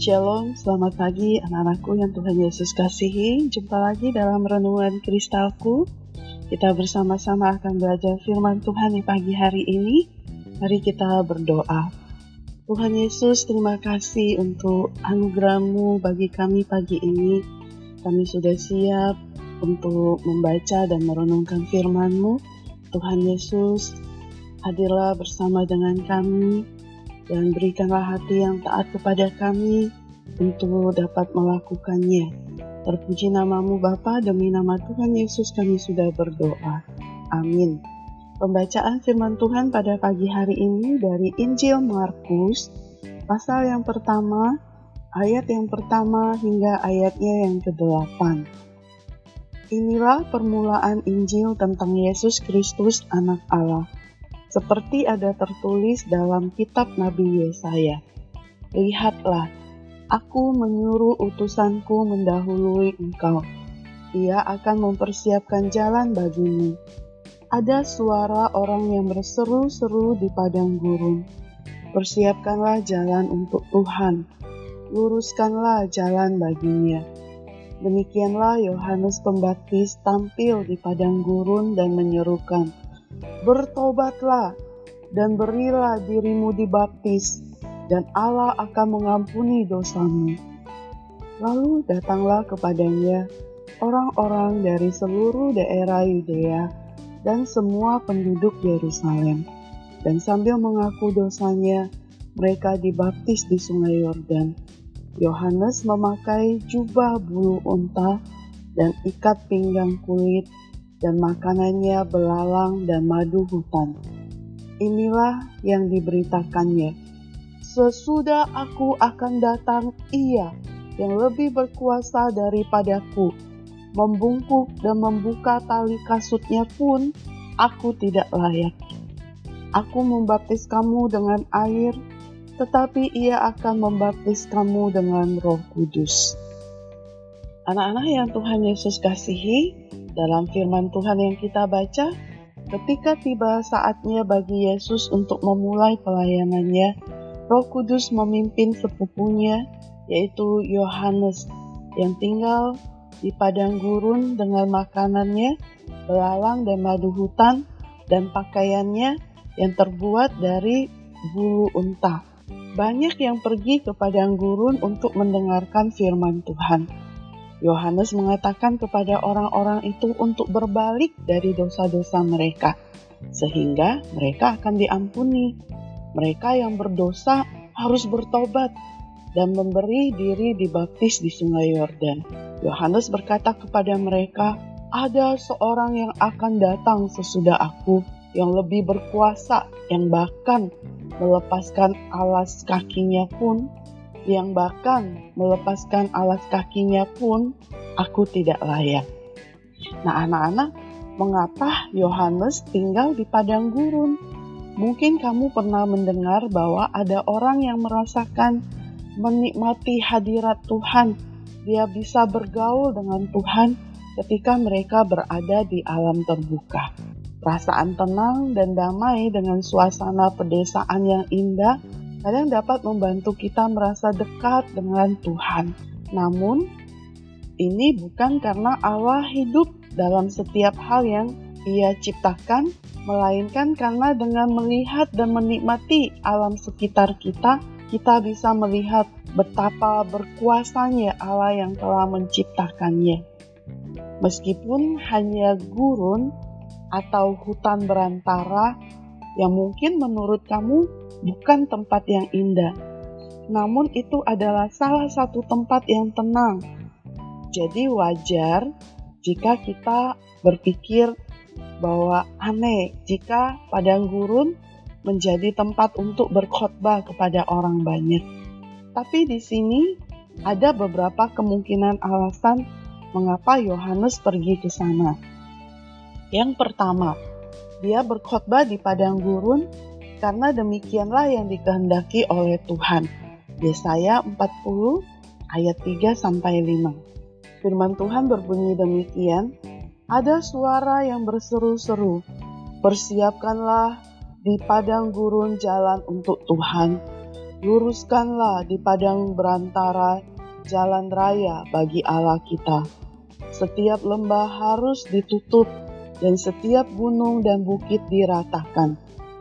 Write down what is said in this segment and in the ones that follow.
Shalom, selamat pagi anak-anakku yang Tuhan Yesus kasihi. Jumpa lagi dalam renungan kristalku. Kita bersama-sama akan belajar firman Tuhan di pagi hari ini. Mari kita berdoa. Tuhan Yesus, terima kasih untuk anugerahmu bagi kami pagi ini. Kami sudah siap untuk membaca dan merenungkan firman-Mu. Tuhan Yesus, hadirlah bersama dengan kami dan berikanlah hati yang taat kepada kami untuk dapat melakukannya. Terpuji namamu Bapa demi nama Tuhan Yesus kami sudah berdoa. Amin. Pembacaan firman Tuhan pada pagi hari ini dari Injil Markus, pasal yang pertama, ayat yang pertama hingga ayatnya yang ke-8. Inilah permulaan Injil tentang Yesus Kristus anak Allah seperti ada tertulis dalam kitab Nabi Yesaya. Lihatlah, aku menyuruh utusanku mendahului engkau. Ia akan mempersiapkan jalan bagimu. Ada suara orang yang berseru-seru di padang gurun. Persiapkanlah jalan untuk Tuhan. Luruskanlah jalan baginya. Demikianlah Yohanes Pembaptis tampil di padang gurun dan menyerukan, Bertobatlah dan berilah dirimu dibaptis, dan Allah akan mengampuni dosamu. Lalu datanglah kepadanya orang-orang dari seluruh daerah Yudea dan semua penduduk Yerusalem. Dan sambil mengaku dosanya, mereka dibaptis di sungai Yordan. Yohanes memakai jubah bulu unta dan ikat pinggang kulit dan makanannya belalang dan madu hutan. Inilah yang diberitakannya. Sesudah aku akan datang ia yang lebih berkuasa daripadaku, membungkuk dan membuka tali kasutnya pun aku tidak layak. Aku membaptis kamu dengan air, tetapi ia akan membaptis kamu dengan roh kudus. Anak-anak yang Tuhan Yesus kasihi, dalam firman Tuhan yang kita baca, ketika tiba saatnya bagi Yesus untuk memulai pelayanannya, Roh Kudus memimpin sepupunya, yaitu Yohanes, yang tinggal di padang gurun dengan makanannya, belalang dan madu hutan, dan pakaiannya yang terbuat dari bulu unta. Banyak yang pergi ke padang gurun untuk mendengarkan firman Tuhan. Yohanes mengatakan kepada orang-orang itu untuk berbalik dari dosa-dosa mereka, sehingga mereka akan diampuni. Mereka yang berdosa harus bertobat dan memberi diri dibaptis di Sungai Yordan. Yohanes berkata kepada mereka, "Ada seorang yang akan datang sesudah Aku, yang lebih berkuasa, yang bahkan melepaskan alas kakinya pun yang bahkan melepaskan alas kakinya pun aku tidak layak. Nah, anak-anak, mengapa Yohanes tinggal di padang gurun? Mungkin kamu pernah mendengar bahwa ada orang yang merasakan menikmati hadirat Tuhan. Dia bisa bergaul dengan Tuhan ketika mereka berada di alam terbuka. Perasaan tenang dan damai dengan suasana pedesaan yang indah kadang dapat membantu kita merasa dekat dengan Tuhan. Namun, ini bukan karena Allah hidup dalam setiap hal yang Ia ciptakan, melainkan karena dengan melihat dan menikmati alam sekitar kita, kita bisa melihat betapa berkuasanya Allah yang telah menciptakannya. Meskipun hanya gurun atau hutan berantara yang mungkin menurut kamu bukan tempat yang indah, namun itu adalah salah satu tempat yang tenang. Jadi, wajar jika kita berpikir bahwa aneh jika padang gurun menjadi tempat untuk berkhotbah kepada orang banyak. Tapi di sini ada beberapa kemungkinan alasan mengapa Yohanes pergi ke sana. Yang pertama, dia berkhotbah di padang gurun karena demikianlah yang dikehendaki oleh Tuhan. Yesaya 40 ayat 3 sampai 5. Firman Tuhan berbunyi demikian, ada suara yang berseru-seru, persiapkanlah di padang gurun jalan untuk Tuhan, Luruskanlah di padang berantara jalan raya bagi Allah kita. Setiap lembah harus ditutup dan setiap gunung dan bukit diratakan.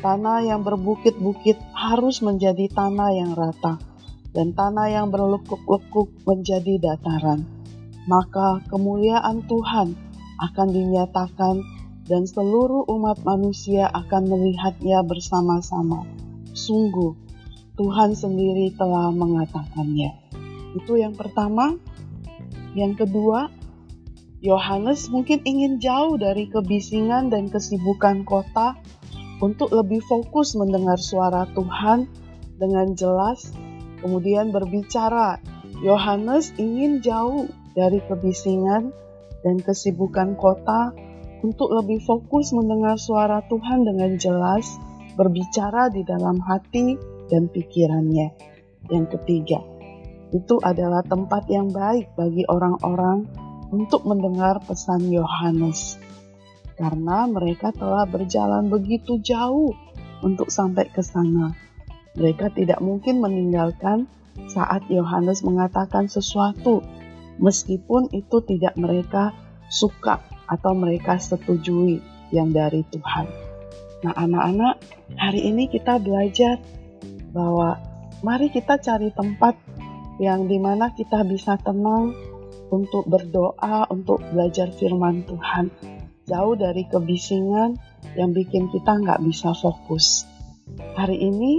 Tanah yang berbukit-bukit harus menjadi tanah yang rata, dan tanah yang berlekuk-lekuk menjadi dataran. Maka kemuliaan Tuhan akan dinyatakan, dan seluruh umat manusia akan melihatnya bersama-sama. Sungguh, Tuhan sendiri telah mengatakannya. Itu yang pertama. Yang kedua, Yohanes mungkin ingin jauh dari kebisingan dan kesibukan kota untuk lebih fokus mendengar suara Tuhan dengan jelas, kemudian berbicara. Yohanes ingin jauh dari kebisingan dan kesibukan kota untuk lebih fokus mendengar suara Tuhan dengan jelas, berbicara di dalam hati dan pikirannya. Yang ketiga, itu adalah tempat yang baik bagi orang-orang untuk mendengar pesan Yohanes, karena mereka telah berjalan begitu jauh untuk sampai ke sana. Mereka tidak mungkin meninggalkan saat Yohanes mengatakan sesuatu, meskipun itu tidak mereka suka atau mereka setujui yang dari Tuhan. Nah, anak-anak, hari ini kita belajar bahwa mari kita cari tempat yang di mana kita bisa tenang untuk berdoa, untuk belajar firman Tuhan. Jauh dari kebisingan yang bikin kita nggak bisa fokus. Hari ini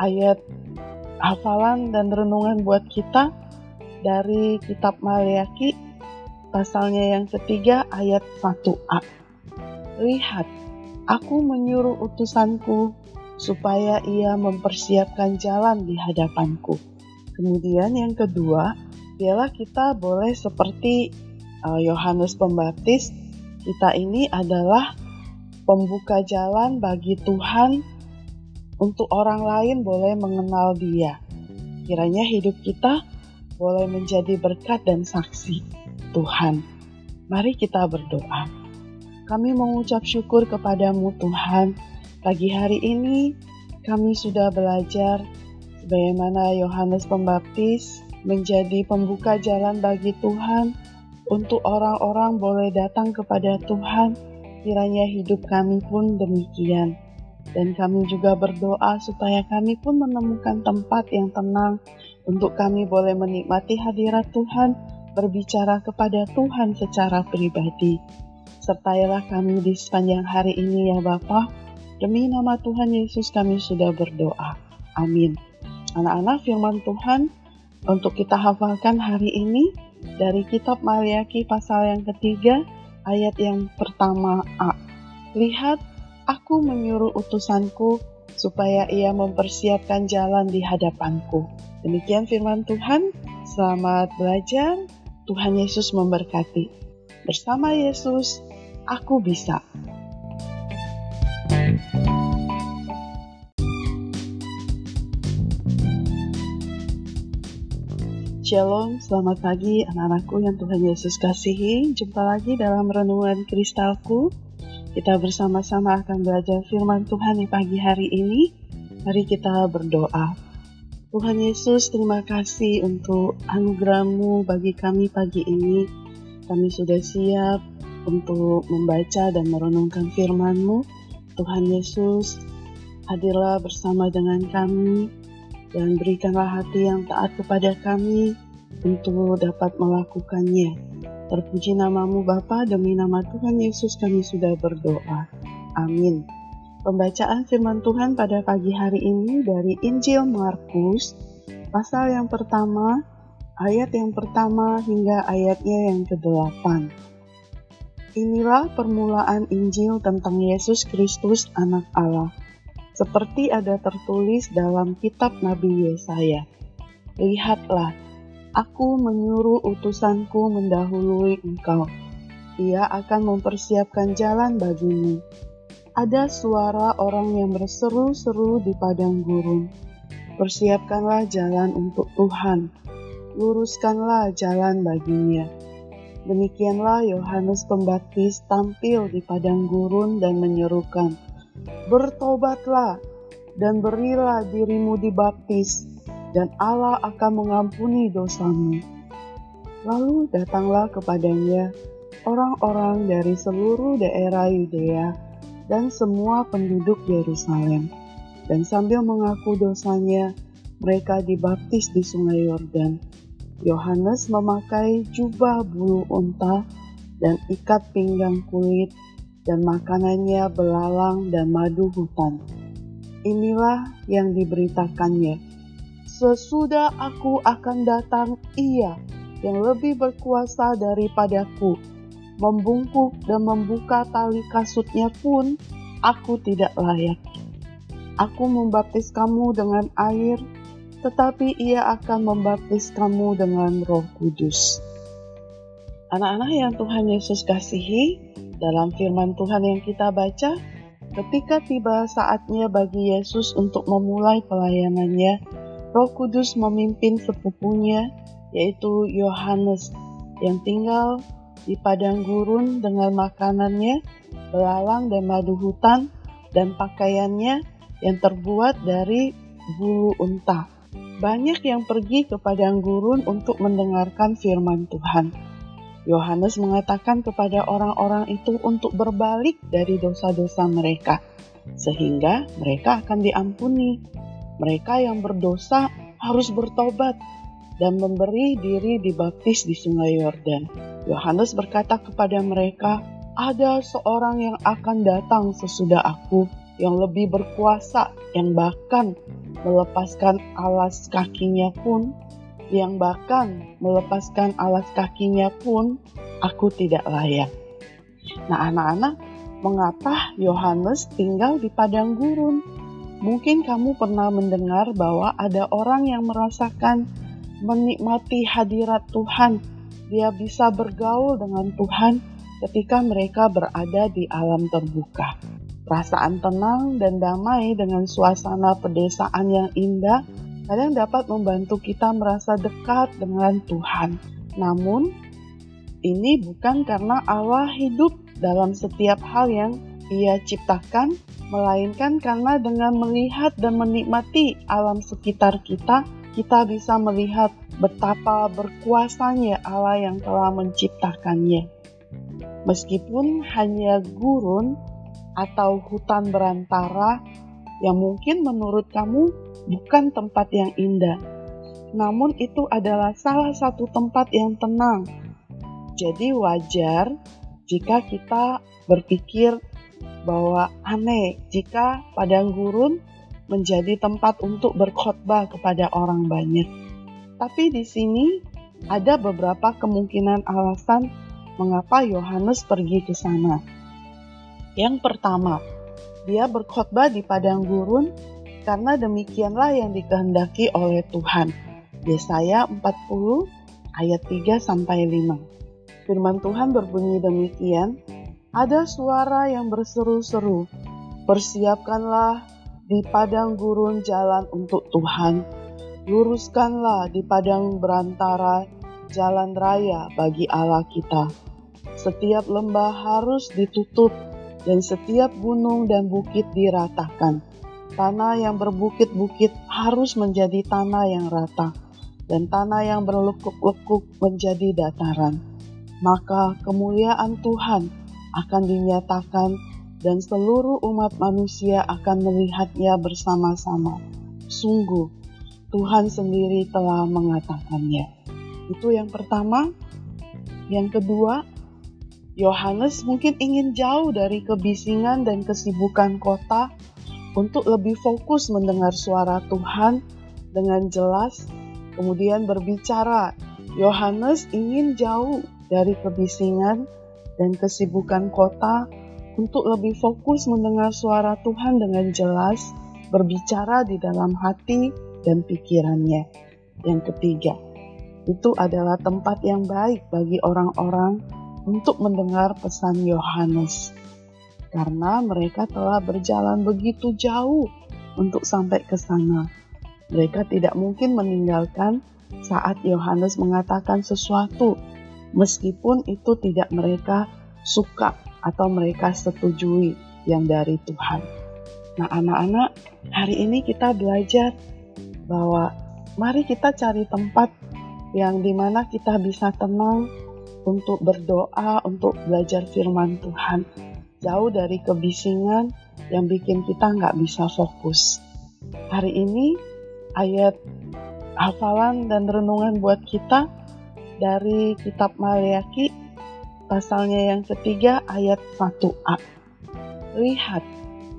ayat hafalan dan renungan buat kita dari kitab Maliaki pasalnya yang ketiga ayat 1a. Lihat, aku menyuruh utusanku supaya ia mempersiapkan jalan di hadapanku. Kemudian yang kedua, ialah kita boleh seperti uh, Yohanes uh, Pembaptis, kita ini adalah pembuka jalan bagi Tuhan untuk orang lain boleh mengenal Dia. Kiranya hidup kita boleh menjadi berkat dan saksi Tuhan. Mari kita berdoa. Kami mengucap syukur kepadamu Tuhan. Pagi hari ini kami sudah belajar bagaimana Yohanes Pembaptis menjadi pembuka jalan bagi Tuhan untuk orang-orang boleh datang kepada Tuhan. Kiranya hidup kami pun demikian. Dan kami juga berdoa supaya kami pun menemukan tempat yang tenang untuk kami boleh menikmati hadirat Tuhan, berbicara kepada Tuhan secara pribadi. Sertailah kami di sepanjang hari ini ya Bapa. Demi nama Tuhan Yesus kami sudah berdoa. Amin. Anak-anak firman Tuhan untuk kita hafalkan hari ini dari kitab Maliaki pasal yang ketiga ayat yang pertama A. Lihat, aku menyuruh utusanku supaya ia mempersiapkan jalan di hadapanku. Demikian firman Tuhan. Selamat belajar. Tuhan Yesus memberkati. Bersama Yesus, aku bisa. Shalom, selamat pagi anak-anakku yang Tuhan Yesus kasihi. Jumpa lagi dalam renungan kristalku. Kita bersama-sama akan belajar firman Tuhan di pagi hari ini. Mari kita berdoa. Tuhan Yesus, terima kasih untuk anugerahmu bagi kami pagi ini. Kami sudah siap untuk membaca dan merenungkan firman-Mu. Tuhan Yesus, hadirlah bersama dengan kami dan berikanlah hati yang taat kepada kami untuk dapat melakukannya. Terpuji namamu Bapa demi nama Tuhan Yesus kami sudah berdoa. Amin. Pembacaan firman Tuhan pada pagi hari ini dari Injil Markus, pasal yang pertama, ayat yang pertama hingga ayatnya yang ke-8. Inilah permulaan Injil tentang Yesus Kristus anak Allah seperti ada tertulis dalam kitab Nabi Yesaya. Lihatlah, aku menyuruh utusanku mendahului engkau. Ia akan mempersiapkan jalan bagimu. Ada suara orang yang berseru-seru di padang gurun. Persiapkanlah jalan untuk Tuhan. Luruskanlah jalan baginya. Demikianlah Yohanes Pembaptis tampil di padang gurun dan menyerukan, Bertobatlah, dan berilah dirimu dibaptis, dan Allah akan mengampuni dosamu. Lalu datanglah kepadanya orang-orang dari seluruh daerah Yudea dan semua penduduk Yerusalem. Dan sambil mengaku dosanya, mereka dibaptis di sungai Yordan. Yohanes memakai jubah bulu unta dan ikat pinggang kulit dan makanannya belalang dan madu hutan. Inilah yang diberitakannya. Sesudah aku akan datang ia yang lebih berkuasa daripadaku, membungkuk dan membuka tali kasutnya pun aku tidak layak. Aku membaptis kamu dengan air, tetapi ia akan membaptis kamu dengan roh kudus. Anak-anak yang Tuhan Yesus kasihi, dalam firman Tuhan yang kita baca, ketika tiba saatnya bagi Yesus untuk memulai pelayanannya, Roh Kudus memimpin sepupunya yaitu Yohanes yang tinggal di padang gurun dengan makanannya, belalang dan madu hutan, dan pakaiannya yang terbuat dari bulu unta. Banyak yang pergi ke padang gurun untuk mendengarkan firman Tuhan. Yohanes mengatakan kepada orang-orang itu untuk berbalik dari dosa-dosa mereka, sehingga mereka akan diampuni. Mereka yang berdosa harus bertobat dan memberi diri dibaptis di sungai Yordan. Yohanes berkata kepada mereka, "Ada seorang yang akan datang sesudah aku, yang lebih berkuasa, yang bahkan melepaskan alas kakinya pun, yang bahkan melepaskan alas kakinya pun, aku tidak layak." Nah, anak-anak, mengapa Yohanes tinggal di padang gurun? Mungkin kamu pernah mendengar bahwa ada orang yang merasakan menikmati hadirat Tuhan. Dia bisa bergaul dengan Tuhan ketika mereka berada di alam terbuka. Perasaan tenang dan damai dengan suasana pedesaan yang indah kadang dapat membantu kita merasa dekat dengan Tuhan. Namun, ini bukan karena Allah hidup dalam setiap hal yang Ia ciptakan, melainkan karena dengan melihat dan menikmati alam sekitar kita, kita bisa melihat betapa berkuasanya Allah yang telah menciptakannya. Meskipun hanya gurun atau hutan berantara yang mungkin menurut kamu bukan tempat yang indah, namun itu adalah salah satu tempat yang tenang. Jadi wajar jika kita berpikir bahwa aneh jika padang gurun menjadi tempat untuk berkhotbah kepada orang banyak. Tapi di sini ada beberapa kemungkinan alasan mengapa Yohanes pergi ke sana. Yang pertama, dia berkhotbah di padang gurun karena demikianlah yang dikehendaki oleh Tuhan. Yesaya 40 ayat 3 sampai 5. Firman Tuhan berbunyi demikian, ada suara yang berseru-seru, persiapkanlah di padang gurun jalan untuk Tuhan. Luruskanlah di padang berantara jalan raya bagi Allah kita. Setiap lembah harus ditutup dan setiap gunung dan bukit diratakan. Tanah yang berbukit-bukit harus menjadi tanah yang rata dan tanah yang berlekuk-lekuk menjadi dataran. Maka kemuliaan Tuhan akan dinyatakan dan seluruh umat manusia akan melihatnya bersama-sama. Sungguh, Tuhan sendiri telah mengatakannya. Itu yang pertama. Yang kedua, Yohanes mungkin ingin jauh dari kebisingan dan kesibukan kota untuk lebih fokus mendengar suara Tuhan dengan jelas, kemudian berbicara. Yohanes ingin jauh dari kebisingan dan kesibukan kota untuk lebih fokus mendengar suara Tuhan dengan jelas, berbicara di dalam hati dan pikirannya. Yang ketiga, itu adalah tempat yang baik bagi orang-orang untuk mendengar pesan Yohanes, karena mereka telah berjalan begitu jauh untuk sampai ke sana. Mereka tidak mungkin meninggalkan saat Yohanes mengatakan sesuatu, meskipun itu tidak mereka suka atau mereka setujui yang dari Tuhan. Nah, anak-anak, hari ini kita belajar bahwa mari kita cari tempat yang di mana kita bisa tenang untuk berdoa, untuk belajar firman Tuhan. Jauh dari kebisingan yang bikin kita nggak bisa fokus. Hari ini ayat hafalan dan renungan buat kita dari kitab Maliaki pasalnya yang ketiga ayat 1a. Lihat,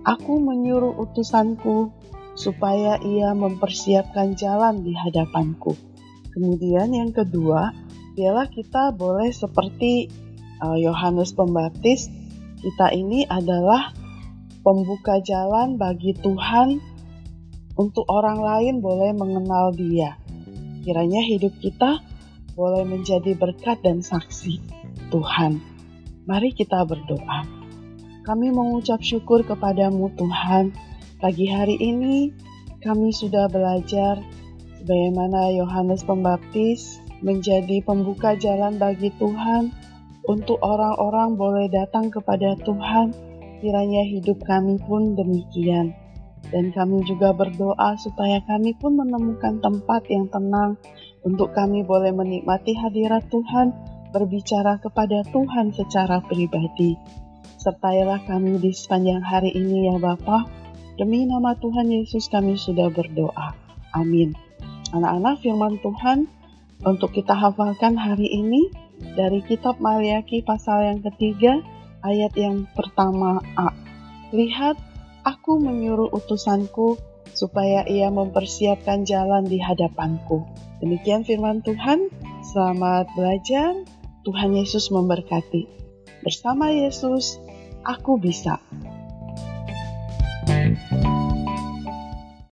aku menyuruh utusanku supaya ia mempersiapkan jalan di hadapanku. Kemudian yang kedua, ialah kita boleh seperti uh, Yohanes uh, Pembaptis, kita ini adalah pembuka jalan bagi Tuhan untuk orang lain boleh mengenal Dia. Kiranya hidup kita boleh menjadi berkat dan saksi Tuhan. Mari kita berdoa. Kami mengucap syukur kepadamu Tuhan. Pagi hari ini kami sudah belajar bagaimana Yohanes Pembaptis menjadi pembuka jalan bagi Tuhan untuk orang-orang boleh datang kepada Tuhan. Kiranya hidup kami pun demikian dan kami juga berdoa supaya kami pun menemukan tempat yang tenang untuk kami boleh menikmati hadirat Tuhan, berbicara kepada Tuhan secara pribadi. Sertailah kami di sepanjang hari ini ya Bapa. Demi nama Tuhan Yesus kami sudah berdoa. Amin. Anak-anak firman Tuhan untuk kita hafalkan hari ini dari kitab Maliaki pasal yang ketiga ayat yang pertama A. Lihat Aku menyuruh utusanku supaya ia mempersiapkan jalan di hadapanku. Demikian firman Tuhan. Selamat belajar. Tuhan Yesus memberkati. Bersama Yesus, aku bisa.